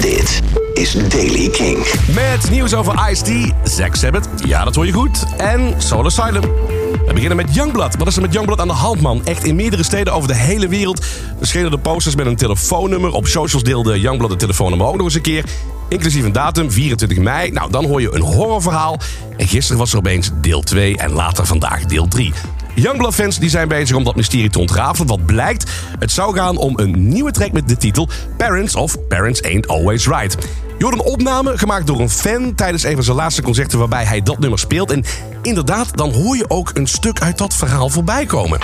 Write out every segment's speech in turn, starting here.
Dit is Daily King. Met nieuws over Ice-T, Zack Sabbath, ja dat hoor je goed, en Soul Asylum. We beginnen met Youngblood. Wat is er met Youngblood aan de hand, man? Echt in meerdere steden over de hele wereld verschenen de posters met een telefoonnummer. Op socials deelde Youngblood het telefoonnummer ook nog eens een keer. Inclusief een datum, 24 mei. Nou, dan hoor je een horrorverhaal. En gisteren was er opeens deel 2 en later vandaag deel 3. Youngblood-fans die zijn bezig om dat mysterie te ontrafelen. Wat blijkt, het zou gaan om een nieuwe track met de titel Parents of Parents Ain't Always Right. Je hoort een opname gemaakt door een fan tijdens een van zijn laatste concerten waarbij hij dat nummer speelt. En inderdaad, dan hoor je ook een stuk uit dat verhaal voorbij komen.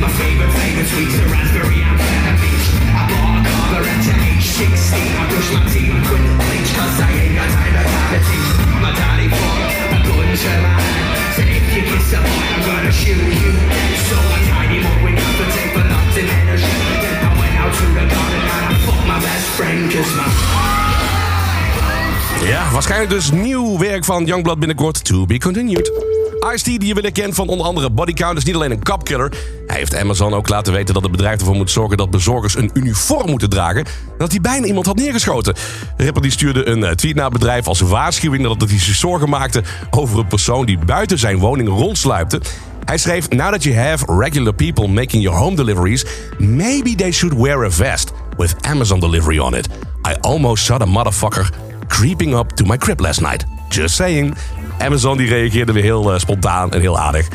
My favorite are raspberry Ja, waarschijnlijk dus nieuw werk van Youngblood binnenkort. To be continued. Ice-T, die je willen kent van onder andere Bodycount, is niet alleen een kapkiller. Hij heeft Amazon ook laten weten dat het bedrijf ervoor moet zorgen dat bezorgers een uniform moeten dragen. En dat hij bijna iemand had neergeschoten. De stuurde een eh, tweet naar het bedrijf als waarschuwing dat hij zich zorgen maakte over een persoon die buiten zijn woning rondsluipte. Hij schreef: Now that you have regular people making your home deliveries, maybe they should wear a vest with Amazon delivery on it. I almost shot a motherfucker creeping up to my crib last night. Just saying. Amazon die reageerde weer heel eh, spontaan en heel aardig.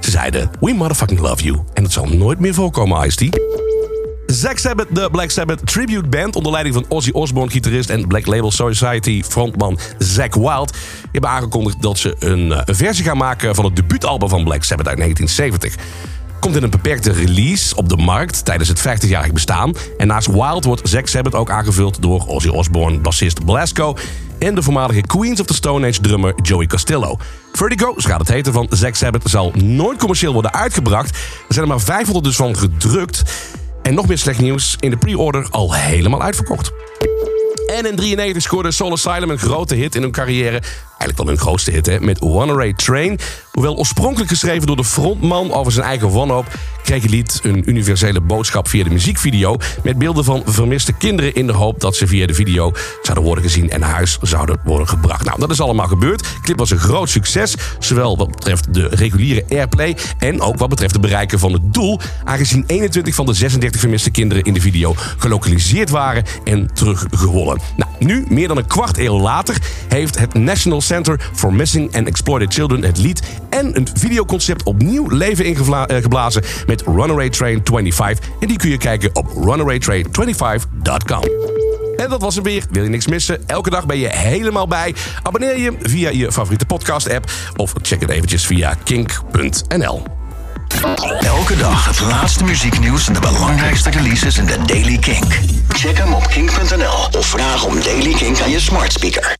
Ze zeiden: We motherfucking love you. En het zal nooit meer voorkomen, Ice-T. Zack Sabbath, de Black Sabbath Tribute Band... onder leiding van Ozzy Osbourne, gitarist en Black Label Society frontman Zack Wild... hebben aangekondigd dat ze een, eh, een versie gaan maken van het debuutalbum van Black Sabbath uit 1970. Komt in een beperkte release op de markt tijdens het 50-jarig bestaan. En naast Wild wordt Zack Sabbath ook aangevuld door Ozzy Osbourne, bassist Blasco... en de voormalige Queens of the Stone Age drummer Joey Costello. Vertigo, zo gaat het heten van Zack Sabbath, zal nooit commercieel worden uitgebracht. Er zijn er maar 500 dus van gedrukt... En nog meer slecht nieuws, in de pre-order al helemaal uitverkocht. En in 93 scoorde Soul Asylum een grote hit in hun carrière. Eigenlijk wel hun grootste hit, hè, met One Train. Hoewel oorspronkelijk geschreven door de frontman over zijn eigen wanhoop... kreeg het lied een universele boodschap via de muziekvideo... met beelden van vermiste kinderen in de hoop dat ze via de video zouden worden gezien... en naar huis zouden worden gebracht. Nou, dat is allemaal gebeurd. De clip was een groot succes, zowel wat betreft de reguliere airplay... en ook wat betreft het bereiken van het doel... aangezien 21 van de 36 vermiste kinderen in de video gelokaliseerd waren en teruggewonnen. Nou, nu, meer dan een kwart eeuw later, heeft het National Center for Missing and Exploited Children het lied en een videoconcept opnieuw leven ingeblazen met Runaway Train 25. En die kun je kijken op runawaytrain25.com. En dat was hem weer. Wil je niks missen? Elke dag ben je helemaal bij. Abonneer je via je favoriete podcast-app of check het eventjes via kink.nl. Elke dag het laatste muzieknieuws en de belangrijkste releases in de Daily King. Check hem op kink.nl of vraag om Daily King aan je smart speaker.